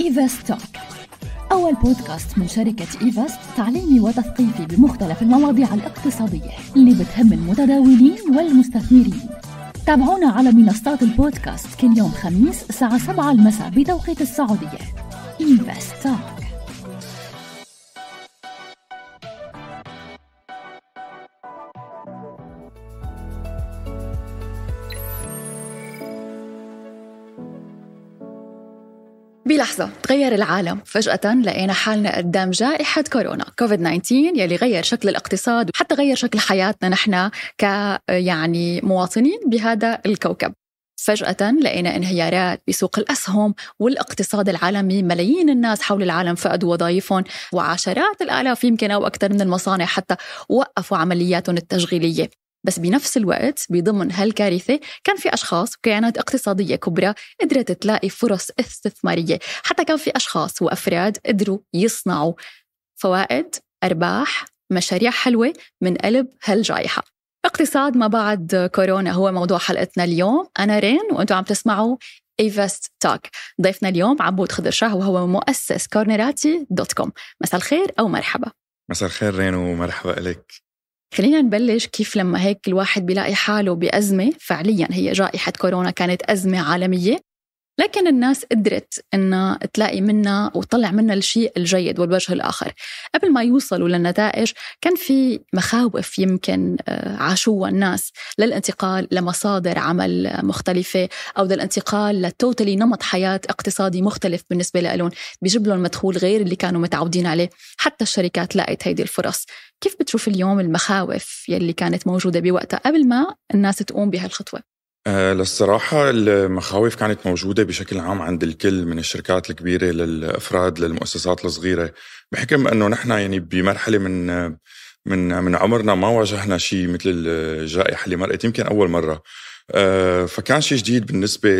إيفاست توك أول بودكاست من شركة إيفاست تعليمي وتثقيفي بمختلف المواضيع الاقتصادية اللي بتهم المتداولين والمستثمرين. تابعونا على منصات البودكاست كل يوم خميس الساعة 7 المساء بتوقيت السعودية. إيفاست توك بلحظة تغير العالم. فجأة لقينا حالنا قدام جائحة كورونا. كوفيد 19 يلي غير شكل الاقتصاد وحتى غير شكل حياتنا نحن ك يعني مواطنين بهذا الكوكب. فجأة لقينا انهيارات بسوق الأسهم والاقتصاد العالمي ملايين الناس حول العالم فقدوا وظائفهم وعشرات الآلاف يمكن أو أكثر من المصانع حتى وقفوا عملياتهم التشغيلية. بس بنفس الوقت بضمن هالكارثة كان في أشخاص وكيانات اقتصادية كبرى قدرت تلاقي فرص استثمارية حتى كان في أشخاص وأفراد قدروا يصنعوا فوائد أرباح مشاريع حلوة من قلب هالجائحة. اقتصاد ما بعد كورونا هو موضوع حلقتنا اليوم. أنا رين وأنتم عم تسمعوا ايفست توك ضيفنا اليوم عبود خضر شاه وهو مؤسس كورنراتي dot com. مساء الخير أو مرحبا. مساء الخير رين ومرحبا لك خلينا نبلش كيف لما هيك الواحد بيلاقي حاله بأزمة. فعليا هي جائحة كورونا كانت أزمة عالمية. لكن الناس قدرت إنها تلاقي منها وتطلع منها الشيء الجيد والوجه الآخر. قبل ما يوصلوا للنتائج كان في مخاوف يمكن آه، عاشوها الناس للانتقال لمصادر عمل مختلفة أو للانتقال لتوتالي نمط حياة اقتصادي مختلف بالنسبة لهم بيجيب لهم مدخول غير اللي كانوا متعودين عليه. حتى الشركات لقت هيدي الفرص. كيف بتشوف اليوم المخاوف يلي كانت موجودة بوقتها قبل ما الناس تقوم بهالخطوة؟ للصراحة المخاوف كانت موجودة بشكل عام عند الكل من الشركات الكبيرة للأفراد للمؤسسات الصغيرة بحكم أنه نحن يعني بمرحلة من من من عمرنا ما واجهنا شيء مثل الجائحة اللي مرقت يمكن أول مرة. أه فكان شيء جديد بالنسبة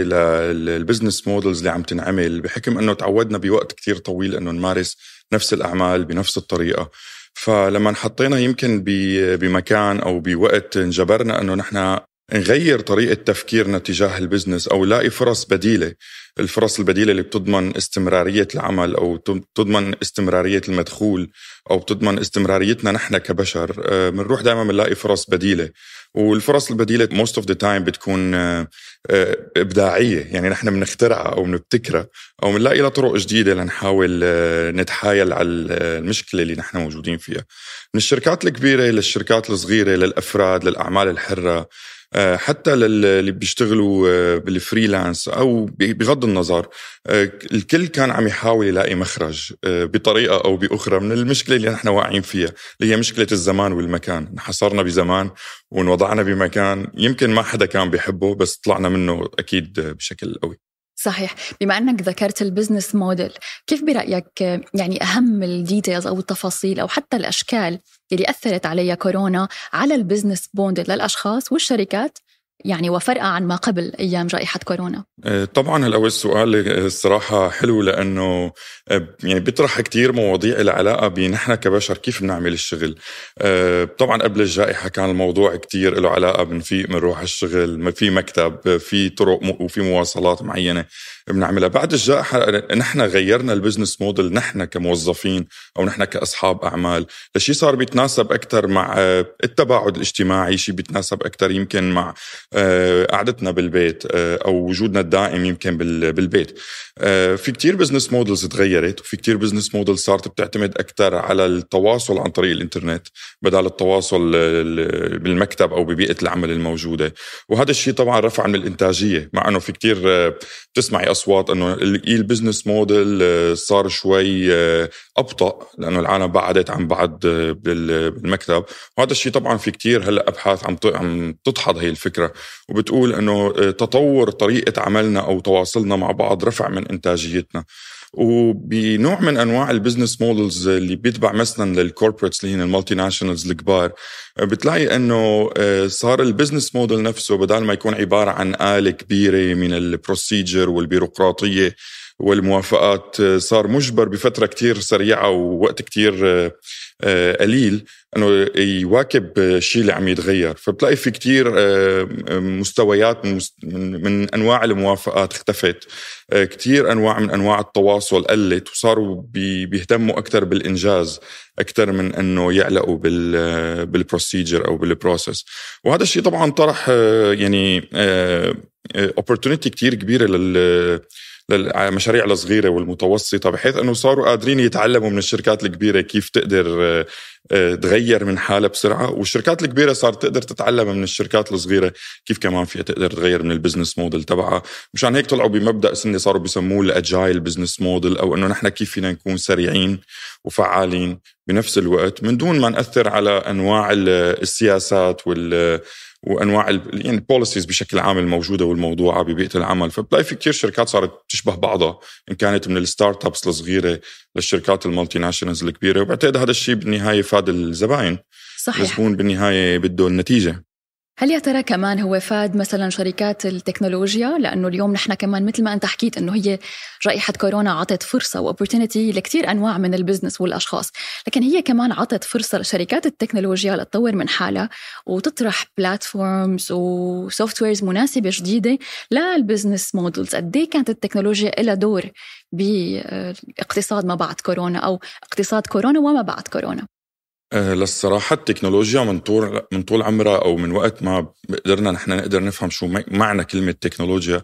لل business models اللي عم تنعمل بحكم أنه تعودنا بوقت كتير طويل أنه نمارس نفس الأعمال بنفس الطريقة. فلما انحطينا يمكن بمكان أو بوقت انجبرنا إنه نحن نغير طريقة تفكيرنا تجاه البزنس أو نلاقي فرص بديلة. الفرص البديلة اللي بتضمن استمرارية العمل أو بتضمن استمرارية المدخول أو بتضمن استمراريتنا نحن كبشر. بنروح آه، دائما بنلاقي فرص بديلة. والفرص البديلة most of the time بتكون آه، آه، إبداعية. يعني نحن بنخترعها أو بنبتكرها أو بنلاقي لها طرق جديدة لنحاول نتحايل على المشكلة اللي نحن موجودين فيها. من الشركات الكبيرة للشركات الصغيرة للأفراد للأعمال الحرة حتى للي بيشتغلوا آه، بال freelance أو بغض النظر آه، الكل كان عم يحاول يلاقي مخرج بطريقة أو بأخرى من المشكلة اللي نحن واقعين فيها اللي هي مشكلة الزمان والمكان. انحصرنا بزمان وانوضعنا بمكان يمكن ما حدا كان بيحبه بس طلعنا منه أكيد بشكل قوي. صحيح. بما إنك ذكرت ال business model كيف برأيك يعني أهم ال details أو التفاصيل أو حتى الأشكال اللي أثرت عليها كورونا على ال business model للأشخاص والشركات يعني وفرقة عن ما قبل أيام جائحة كورونا. آه، طبعا الأول سؤال الصراحة حلو لأنه آه، يعني بيطرح كتير مواضيع لها علاقة بنحن كبشر كيف بنعمل الشغل. آه، طبعا قبل الجائحة كان الموضوع كتير له علاقة بنفيق بنروح الشغل في مكتب في طرق وفي مواصلات معينة بنعملها. بعد الجائحة نحن غيرنا ال business model نحن كموظفين أو نحن كأصحاب أعمال. لشيء صار بيتناسب أكثر مع التباعد الاجتماعي شيء بيتناسب أكثر يمكن مع آه، قعدتنا بالبيت آه، أو وجودنا الدائم يمكن بالبيت. آه، في كتير business models تغيرت وفي كتير business models صارت بتعتمد أكثر على التواصل عن طريق الإنترنت بدل التواصل بالمكتب أو ببيئة العمل الموجودة. وهذا الشيء طبعا رفع من الإنتاجية مع إنه في كتير بتسمعي أصوات إنه ال business model صار شوي أبطأ لأنه العالم بعدت عن بعض بالمكتب. وهذا الشيء طبعا في كتير هلأ أبحاث عم عم هي الفكرة. وبتقول إنه آه، تطور طريقة عملنا أو تواصلنا مع بعض رفع من إنتاجيتنا. وبنوع من أنواع ال business models اللي بيتبع مثلا لل corporates اللي هن ال multinationals الكبار آه، بتلاقي إنه آه، صار ال business model نفسه بدل ما يكون عبارة عن آلة كبيرة من ال procedure والبيروقراطية والموافقات صار مجبر بفترة كتير سريعة ووقت كتير قليل إنه يواكب الشيء اللي عم يتغير. فبتلاقي في كتير مستويات من أنواع الموافقات اختفت. كتير أنواع من أنواع التواصل قلت وصاروا بيهتموا أكثر بالإنجاز أكثر من إنه يعلقوا بال بال procedure أو بال process وهذا الشيء طبعا طرح يعني opportunity كتير كبيرة لل للمشاريع الصغيرة والمتوسطة بحيث إنه صاروا قادرين يتعلموا من الشركات الكبيرة كيف تقدر آه، آه، تغير من حالها بسرعة. والشركات الكبيرة صارت تقدر تتعلم من الشركات الصغيرة كيف كمان فيها تقدر تغير من ال business model تبعها. مشان هيك طلعوا بمبدأ سنة صاروا بيسموه ال agile business model أو إنه نحن كيف فينا نكون سريعين وفعالين بنفس الوقت من دون ما نأثر على أنواع السياسات وال وأنواع يعني ال policies بشكل عام الموجودة والموضوعة ببيئة العمل. فبتلاقي في كثير شركات صارت تشبه بعضها. إن كانت من ال startups الصغيرة للشركات ال multinationals الكبيرة. وبعتقد هذا الشيء بالنهاية فاد الزباين. صحيح. الزبون بالنهاية بده النتيجة. هل يا ترى كمان هو فاد مثلا شركات التكنولوجيا؟ لأنه اليوم نحن كمان مثل ما أنت حكيت إنه هي جائحه كورونا عطت فرصة و opportunity لكثير أنواع من ال business والأشخاص. لكن هي كمان عطت فرصة لشركات التكنولوجيا لتطور من حالها وتطرح platforms و softwares مناسبة جديدة لل business models قد إيه كانت التكنولوجيا لها دور بإقتصاد ما بعد كورونا أو اقتصاد كورونا وما بعد كورونا؟ للصراحة التكنولوجيا من طول من طول عمرها أو من وقت ما قدرنا نحن نقدر نفهم شو معنى كلمة تكنولوجيا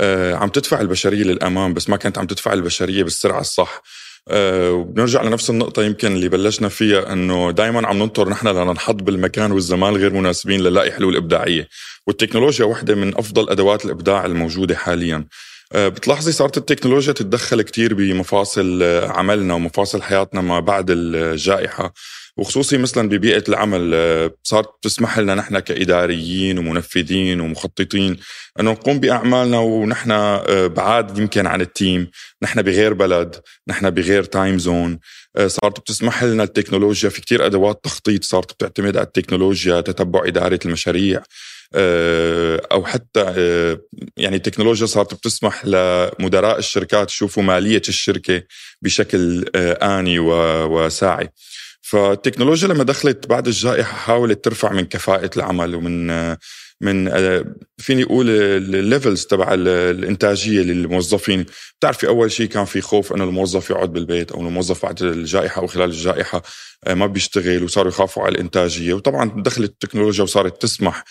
آه، عم تدفع البشرية للأمام بس ما كانت عم تدفع البشرية بالسرعة الصح. آه، وبنرجع لنفس النقطة يمكن اللي بلشنا فيها إنه دائما عم ننطر نحن لننحط بالمكان والزمان الغير مناسبين لنلاقي حلول ابداعية، والتكنولوجيا واحدة من أفضل أدوات الإبداع الموجودة حاليا. بتلاحظي صارت التكنولوجيا تتدخل كتير بمفاصل عملنا ومفاصل حياتنا ما بعد الجائحة. وخصوصي مثلا ببيئة العمل آه، صارت تسمح لنا نحن كإداريين ومنفذين ومخططين انه نقوم بأعمالنا ونحن آه، بعاد يمكن عن ال team، نحن بغير بلد، نحن بغير time zone، آه، صارت بتسمح لنا التكنولوجيا في كتير أدوات تخطيط صارت بتعتمد على التكنولوجيا، تتبع إدارة المشاريع. أو حتى يعني التكنولوجيا صارت بتسمح لمدراء الشركات يشوفوا مالية الشركة بشكل آني وساعي. فالتكنولوجيا لما دخلت بعد الجائحة حاولت ترفع من كفاءة العمل ومن من فيني أقول الليفلز تبع الإنتاجية للموظفين. بتعرفي أول شيء كان في خوف إنه الموظف يقعد بالبيت أو الموظف بعد الجائحة أو خلال الجائحة ما بيشتغل وصاروا يخافوا على الإنتاجية. وطبعا دخلت التكنولوجيا وصارت تسمح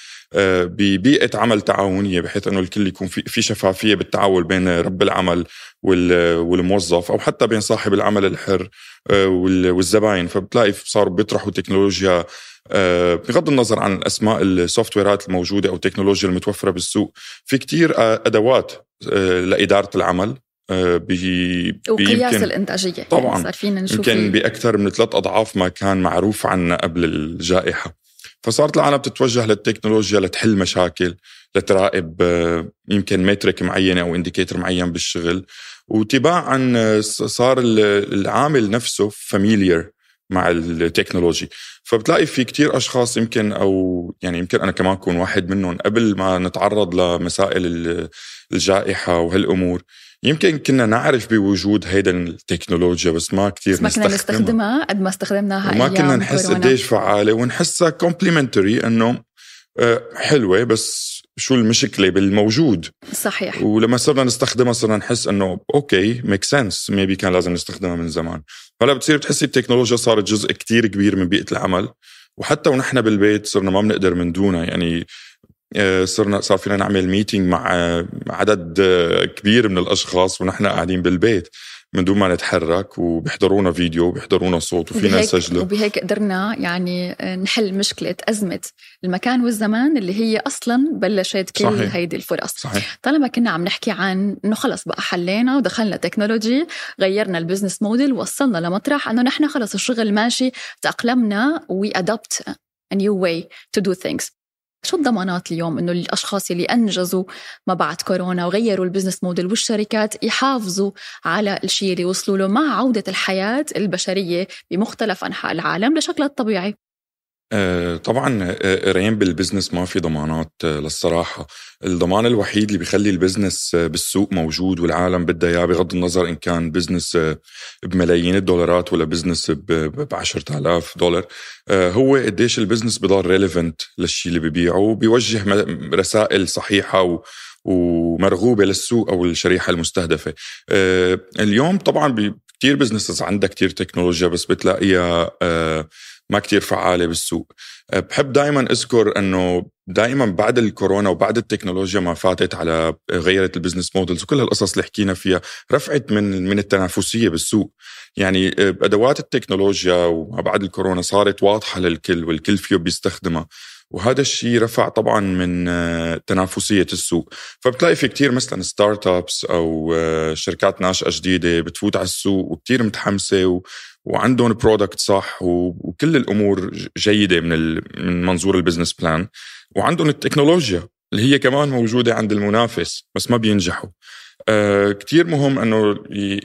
ببيئة عمل تعاونية بحيث إنه الكل يكون في في شفافية بالتعامل بين رب العمل والموظف أو حتى بين صاحب العمل الحر آه، والزباين. فبتلاقي صاروا بيطرحوا تكنولوجيا آه، بغض النظر عن أسماء السوفت ويرات الموجودة أو التكنولوجيا المتوفرة بالسوق. في كتير أدوات آه، لإدارة العمل بي وقياس الإنتاجية. طبعا صار فينا نشوف يمكن بأكثر من ثلاث أضعاف ما كان معروف عنا قبل الجائحة. فصارت العالم تتوجه للتكنولوجيا لتحل مشاكل. لتراقب يمكن metric معينه أو indicator معين بالشغل. وتباعا صار العامل نفسه familiar مع ال technology فبتلاقي في كتير أشخاص يمكن أو يعني يمكن أنا كمان أكون واحد منهم قبل ما نتعرض لمسائل الجائحة وهالأمور. يمكن كنا نعرف بوجود هيدا التكنولوجيا بس ما كثير ما كنا نستخدمها. قد ما استخدمناها وما كنا نحس قديش فعالة ونحسها complementary إنه آه، حلوة بس شو المشكلة بالموجود. صحيح. ولما صرنا نستخدمها صرنا نحس إنه okay make sense maybe كان لازم نستخدمها من زمان. هلا بتصير بتحسي التكنولوجيا صارت جزء كتير كبير من بيئة العمل. وحتى ونحن بالبيت صرنا ما بنقدر من دونها. يعني آه، صرنا صار فينا نعمل meeting مع آه، عدد كبير من الأشخاص ونحن قاعدين بالبيت. من دون ما نتحرك وبيحضرونا فيديو وبيحضرونا صوت وفينا نسجله وبهيك قدرنا يعني نحل مشكلة أزمة المكان والزمان اللي هي أصلا بلشت كل صحيح. هيدي الفرص صحيح. طالما كنا عم نحكي عن إنه خلص بقى حلينا ودخلنا technology غيرنا ال business model وصلنا لمطرح إنه نحن خلص الشغل ماشي تأقلمنا we adapt a new way to do things شو الضمانات اليوم إنه الأشخاص اللي أنجزوا ما بعد كورونا وغيروا ال business model والشركات يحافظوا على الشيء اللي وصلوا له مع عودة الحياة البشرية بمختلف أنحاء العالم لشكلها الطبيعي طبعا آه، ريان بال business ما في ضمانات آه، للصراحة. الضمان الوحيد اللي بيخلي ال business بالسوق موجود والعالم بدها إياه بغض النظر إن كان business بملايين الدولارات ولا business ب 10000 دولار. هو قديش ال business بضل relevant للشيء اللي ببيعه وبيوجه رسائل صحيحة ومرغوبة للسوق أو الشريحة المستهدفة. اليوم طبعا كتير businesses عندها كتير تكنولوجيا بس بتلاقيها ما كتير فعالة بالسوق. أه، بحب دائما أذكر أنه دائما بعد الكورونا وبعد التكنولوجيا ما فاتت على غيرت ال business models وكل هالقصص اللي حكينا فيها رفعت من من التنافسية بالسوق. يعني أه، أدوات التكنولوجيا وبعد الكورونا صارت واضحة للكل والكل فيه بيستخدمها. وهذا الشيء رفع طبعا من أه، تنافسية السوق. فبتلاقي في كتير مثلا startups أو شركات ناشئة جديدة بتفوت على السوق وكتير متحمسة وعندهم product صح وكل الأمور جيدة من من منظور ال business plan وعندهم التكنولوجيا اللي هي كمان موجودة عند المنافس بس ما بينجحوا. آه كتير مهم إنه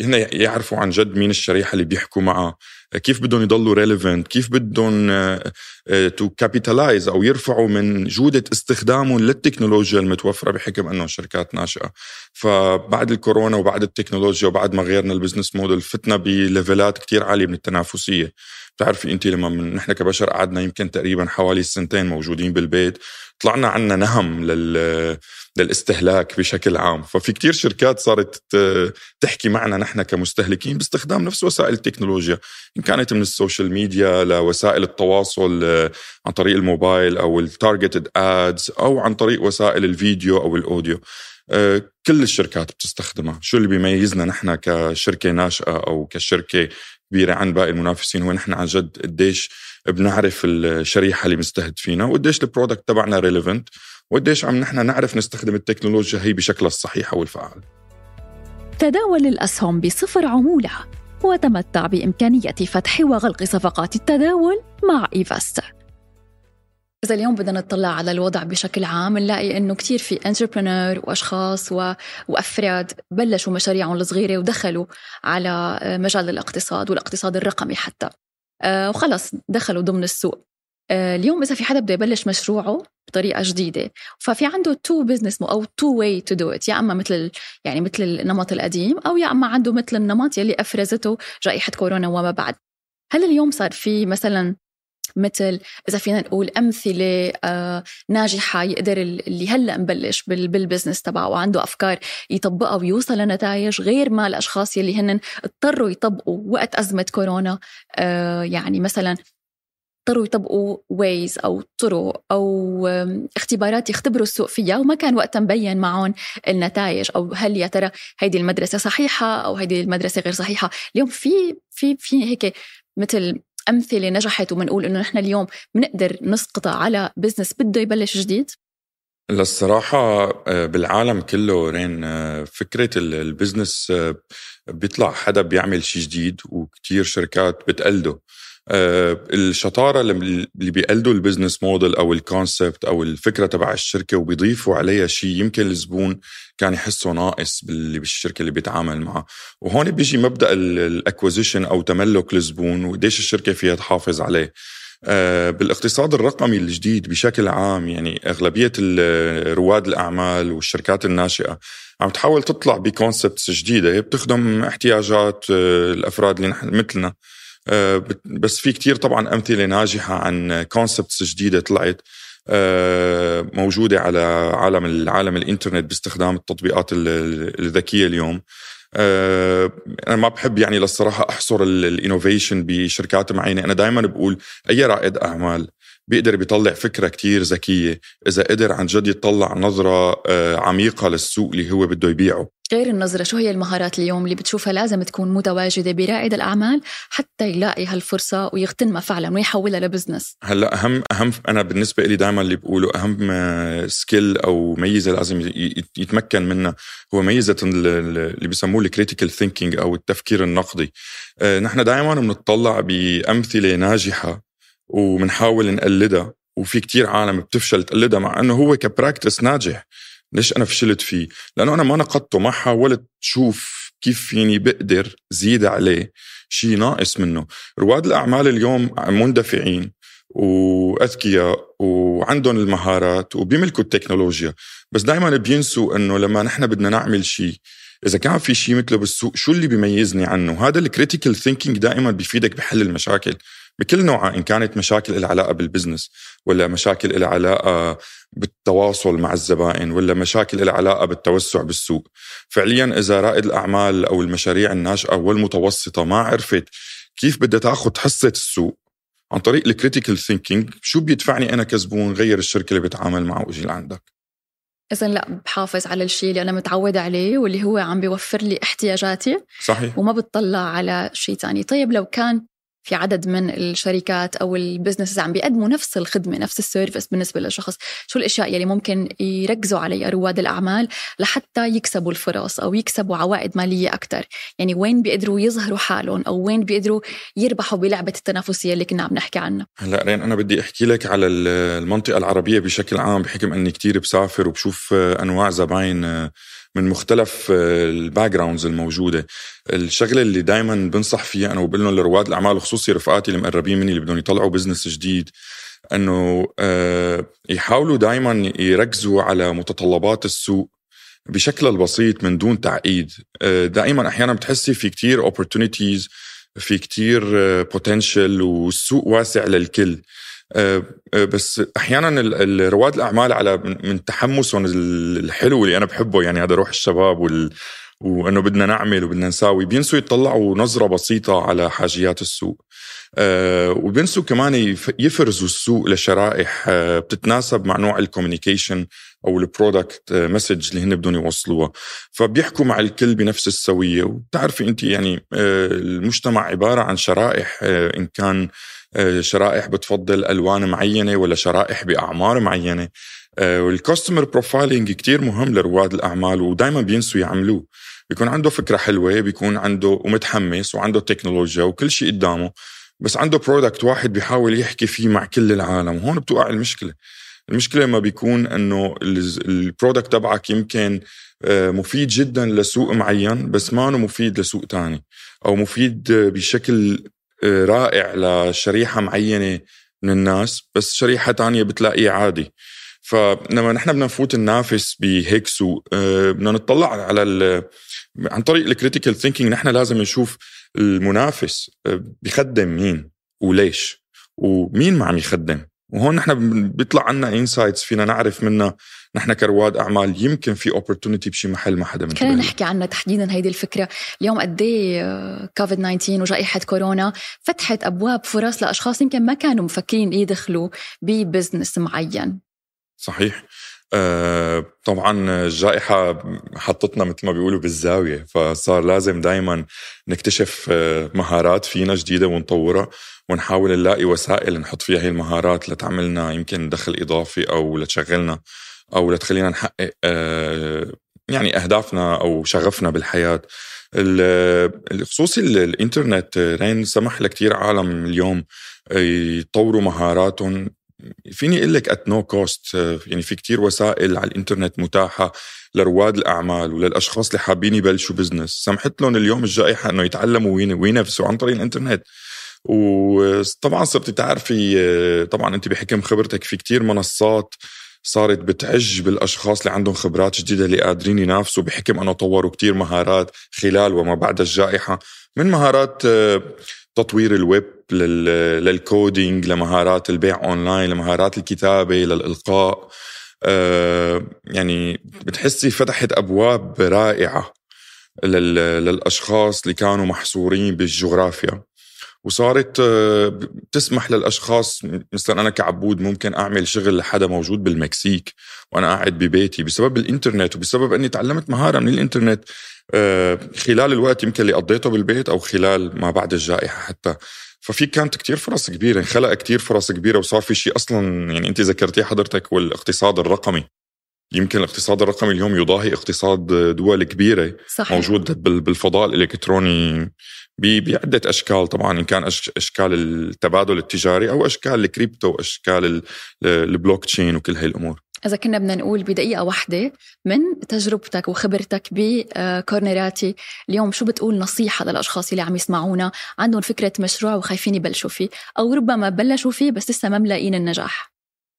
هن يعرفوا عن جد مين الشريحة اللي بيحكوا معها كيف بدهم يضلوا relevant كيف بدهم to capitalize أو يرفعوا من جودة استخدامهم للتكنولوجيا المتوفرة بحكم انه شركات ناشئة. فبعد الكورونا وبعد التكنولوجيا وبعد ما غيرنا ال business model فتنا ب levels كتير عالية من التنافسية. بتعرفي انت لما من نحن كبشر قعدنا يمكن تقريبا حوالي سنتين موجودين بالبيت طلعنا عنا نهم لل للاستهلاك بشكل عام. ففي كتير شركات صارت تحكي معنا نحن كمستهلكين باستخدام نفس وسائل التكنولوجيا. إن كانت من ال social media لوسائل التواصل عن طريق الموبايل أو ال targeted ads أو عن طريق وسائل الفيديو أو ال audio. كل الشركات بتستخدمها. شو اللي بيميزنا نحن كشركة ناشئة أو كشركة كبيرة عن باقي المنافسين هو نحن عن جد قديش بنعرف الشريحة اللي مستهدفينها وقديش ال product تبعنا relevant وقديش عم نحن نعرف نستخدم التكنولوجيا هي بشكلها الصحيح والفعال تداول الأسهم بصفر عمولة وتمتع بإمكانية فتح وغلق صفقات التداول مع إيفاست. إذا اليوم بدنا نطلع على الوضع بشكل عام نلاقي إنه كتير في entrepreneur وأشخاص و... وأفراد بلشوا مشاريعهم الصغيرة ودخلوا على مجال الاقتصاد والاقتصاد الرقمي حتى. آه، وخلص دخلوا ضمن السوق. آه، اليوم إذا في حدا بده يبلش مشروعه بطريقة جديدة ففي عنده two business أو two way to do it يا أما مثل يعني مثل النمط القديم أو يا أما عنده مثل النمط يلي أفرزته جائحه كورونا وما بعد. هل اليوم صار في مثلا مثل إذا فينا نقول أمثلة آه ناجحة يقدر اللي هلأ مبلش بال business تبعه وعنده أفكار يطبقها ويوصل لنتائج غير ما الأشخاص يلي هن اضطروا يطبقوا وقت أزمة كورونا آه يعني مثلا اضطروا يطبقوا ways أو طرق أو اختبارات يختبروا السوق فيها وما كان وقتها مبين معهم النتائج أو هل يا ترى هيدي المدرسة صحيحة أو هيدي المدرسة غير صحيحة. اليوم في في في هيك مثل أمثلة نجحت وبنقول إنه نحن اليوم بنقدر نسقطها على business بده يبلش جديد؟ للصراحة آه، بالعالم كله رين آه، فكرة ال business آه، بيطلع حدا بيعمل شيء جديد وكتير شركات بتقلده. الشطارة اللي بيقلدوا ال business model أو ال concept أو الفكرة تبع الشركة وبيضيفوا عليها شيء يمكن الزبون كان يحسه ناقص بالشركة اللي بيتعامل معها وهون بيجي مبدأ ال acquisition أو تملك الزبون وقديش الشركة فيها تحافظ عليه. آه، بالاقتصاد الرقمي الجديد بشكل عام يعني أغلبية رواد الأعمال والشركات الناشئة عم تحاول تطلع ب concepts جديدة. بتخدم احتياجات آه، الأفراد اللي نحن مثلنا. آه، بس في كتير طبعا أمثلة ناجحة عن concepts جديدة طلعت آه، موجودة على عالم العالم الإنترنت باستخدام التطبيقات الذكية اليوم. آه، أنا ما بحب يعني للصراحة أحصر ال innovation بشركات معينة. أنا دائما بقول أي رائد أعمال بيقدر بيطلع فكرة كتير ذكية إذا قدر عن جد يطلع نظرة عميقة للسوق اللي هو بده يبيعه. غير النظرة. شو هي المهارات اليوم اللي بتشوفها لازم تكون متواجدة برائد الأعمال حتى يلاقي هالفرصة ويغتنمها فعلا ويحولها ل business؟ هلأ أهم أهم أنا بالنسبة لي دائما اللي بقوله أهم skill أو ميزة لازم يتمكن منها هو ميزة اللي بيسموه ال critical thinking أو التفكير النقدي. آه، نحن دائما بنطلع بأمثلة ناجحة وبنحاول نقلدها وفي كتير عالم بتفشل تقلدها مع إنه هو ك practice ناجح. ليش أنا فشلت فيه؟ لأنه أنا ما نقدته ما حاولت شوف كيف فيني بقدر زيد عليه. شيء ناقص منه. رواد الأعمال اليوم مندفعين وأذكياء وعندهم المهارات وبيملكوا التكنولوجيا. بس دائما بينسوا إنه لما نحن بدنا نعمل شيء إذا كان في شيء مثله بالسوق شو اللي بيميزني عنه؟ هذا ال critical thinking دائما بيفيدك بحل المشاكل. بكل نوعها إن كانت مشاكل لها علاقة بال business ولا مشاكل لها علاقة بالتواصل مع الزبائن ولا مشاكل لها علاقة بالتوسع بالسوق. فعليا إذا رائد الأعمال أو المشاريع الناشئة والمتوسطه ما عرفت كيف بدها تأخذ حصة السوق عن طريق ال critical thinking شو بيدفعني أنا كزبون غير الشركة اللي بتعامل معه وإجي لعندك؟ اذا لا بحافظ على الشيء اللي أنا متعودة عليه واللي هو عم بيوفر لي احتياجاتي. صحيح. وما بتطلع على شيء ثاني طيب لو كان في عدد من الشركات أو ال businesses عم بيقدموا نفس الخدمة نفس ال service بالنسبة للشخص. شو الأشياء يلي ممكن يركزوا عليها رواد الأعمال لحتى يكسبوا الفرص أو يكسبوا عوائد مالية أكثر يعني وين بيقدروا يظهروا حالهم أو وين بيقدروا يربحوا بلعبة التنافسية اللي كنا عم نحكي عنها؟ هلا رين أنا بدي أحكي لك على المنطقة العربية بشكل عام. بحكم إني كتير بسافر وبشوف أنواع زباين من مختلف ال backgrounds الموجودة. الشغلة اللي دائما بنصح فيها أنا وبقول لهم لرواد الأعمال وخصوصي رفقاتي المقربين مني اللي بدهم يطلعوا business جديد إنه آه، يحاولوا دائما يركزوا على متطلبات السوق بشكل البسيط من دون تعقيد. آه، دائما أحيانا بتحسي في كتير opportunities في كتير بوتنشل آه، والسوق واسع للكل. آه، آه، بس أحيانا رواد الأعمال على من تحمسهم الحلو اللي أنا بحبه. يعني هذا روح الشباب وال وإنه بدنا نعمل وبدنا نساوي. بينسوا يطلعوا نظرة بسيطة على حاجيات السوق. أه وبينسوا كمان يفرزوا السوق لشرائح أه بتتناسب مع نوع ال communication أو ال product message اللي هن بدهم يوصلوها. فبيحكوا مع الكل بنفس السوية. وبتعرفي انت يعني أه المجتمع عبارة عن شرائح أه إن كان آه، شرائح بتفضل ألوان معينة ولا شرائح بأعمار معينة. آه، وال customer profiling كتير مهم لرواد الأعمال ودائما بينسوا يعملوه. بيكون عنده فكرة حلوة بيكون عنده ومتحمس وعنده تكنولوجيا وكل شيء قدامه بس عنده product واحد بيحاول يحكي فيه مع كل العالم. وهون بتوقع المشكلة. المشكلة ما بيكون إنه ال product تبعك يمكن آه، مفيد جدا لسوق معين بس ما مفيد لسوق تاني أو مفيد بشكل رائع لشريحة معينة من الناس بس شريحة تانية بتلاقيه عادي. فلما نحن بدنا نفوت ننافس بهيك سوق آه، بدنا نطلع على عن طريق ال critical thinking نحن لازم نشوف المنافس آه، بيخدم مين وليش ومين ما عم يخدم. وهون نحن بيطلع عنا insights فينا نعرف منها نحن كرواد أعمال يمكن في opportunity بشي محل ما حدا خلينا نحكي عنها تحديدا هيدي الفكرة. اليوم قد إيه كوفيد 19 وجائحة كورونا فتحت أبواب فرص لأشخاص يمكن ما كانوا مفكرين يدخلوا ب business معين. صحيح. آه طبعا الجائحة حطتنا مثل ما بيقولوا بالزاوية فصار لازم دايما نكتشف آه، مهارات فينا جديدة ونطورها ونحاول نلاقي وسائل نحط فيها هي المهارات لتعملنا يمكن دخل إضافي أو لتشغلنا أو لتخلينا نحقق آه، يعني أهدافنا أو شغفنا بالحياة. خصوصي الإنترنت رين سمح لكثير عالم اليوم آه، يطوروا مهاراتهم فيني أقول لك at no cost يعني في كتير وسائل على الإنترنت متاحة لرواد الأعمال وللأشخاص اللي حابين يبلشوا business سمحت لهم اليوم الجائحة إنه يتعلموا وينافسوا عن طريق الإنترنت. وطبعا صرت تعرفي آه، طبعا أنت بحكم خبرتك في كتير منصات صارت بتعج بالأشخاص اللي عندهم خبرات جديدة اللي قادرين ينافسوا بحكم أنه طوروا كتير مهارات خلال وما بعد الجائحة. من مهارات آه، تطوير ال web لل coding لمهارات البيع أونلاين لمهارات الكتابة للإلقاء. آه، يعني بتحسي فتحت أبواب رائعة للأشخاص اللي كانوا محصورين بالجغرافيا. وصارت آه، تسمح للأشخاص مثلا أنا كعبود ممكن أعمل شغل لحدا موجود بالمكسيك وأنا قاعد ببيتي بسبب الإنترنت وبسبب إني تعلمت مهارة من الإنترنت. آه، خلال الوقت يمكن اللي قضيته بالبيت أو خلال ما بعد الجائحة حتى. ففي كانت كتير فرص كبيرة انخلق كتير فرص كبيرة وصار في شيء أصلا يعني أنت ذكرتيه حضرتك والاقتصاد الرقمي يمكن الاقتصاد الرقمي اليوم يضاهي اقتصاد دول كبيرة صحيح. موجود بالفضاء الإلكتروني بعدة أشكال طبعا إن كان أشكال التبادل التجاري أو أشكال الكريبتو أشكال البلوك تشين وكل هاي الأمور إذا كنا بدنا نقول بدقيقة واحدة من تجربتك وخبرتك بكورنراتي اليوم شو بتقول نصيحة للأشخاص اللي عم يسمعونا؟ عندهم فكرة مشروع وخايفين يبلشوا فيه أو ربما بلشوا فيه بس لسه ما ملاقين النجاح.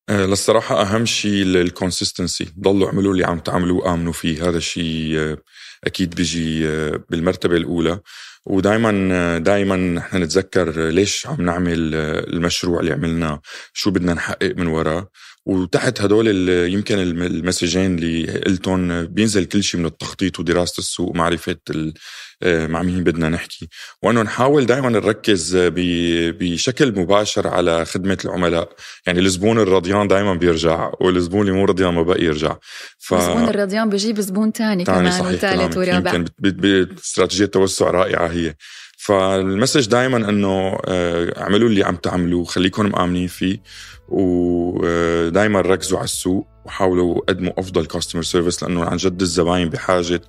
آه، للصراحة أهم شيء الكونسيستنسي ضلوا اعملوا اللي عم تعملوه آمنوا فيه. هذا الشيء آه، أكيد بيجي آه، بالمرتبة الأولى. ودائما دائما نحن نتذكر ليش عم نعمل المشروع اللي عملناه شو بدنا نحقق من وراه. وتحت هدول يمكن المسجين اللي قلتهم بينزل كل شيء من التخطيط ودراسة السوق ومعرفة آه، مع مين بدنا نحكي. وانه نحاول دائما نركز بشكل مباشر على خدمة العملاء. يعني الزبون الرضيان دائما بيرجع والزبون اللي مو رضيان ما بقى يرجع. ف... الزبون الرضيان بيجيب زبون ثاني كمان وثالث ورابع. يمكن باستراتيجيه توسع رائعة هي. فال message دائما إنه آه، اعملوا اللي عم تعملوه خليكم مآمنين فيه ودائما ركزوا على السوق وحاولوا قدموا أفضل customer service لأنه عن جد الزباين بحاجة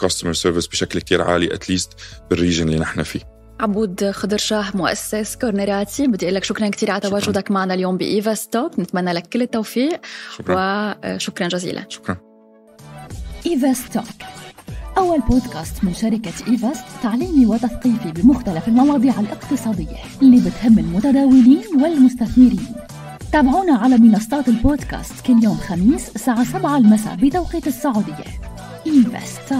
customer آه، service بشكل كتير عالي at least بال region اللي نحن فيه. عبود خضر شاه مؤسس كورنراتي بدي أقول لك شكرا كثير على تواجدك معنا اليوم ب Evest Talk نتمنى لك كل التوفيق شكرا. وشكرا جزيلا. شكرا. Evest Talk أول بودكاست من شركة Evest تعليمي وتثقيفي بمختلف المواضيع الاقتصادية اللي بتهم المتداولين والمستثمرين. تابعونا على منصات البودكاست كل يوم خميس الساعة 7 المساء بتوقيت السعودية. Evest.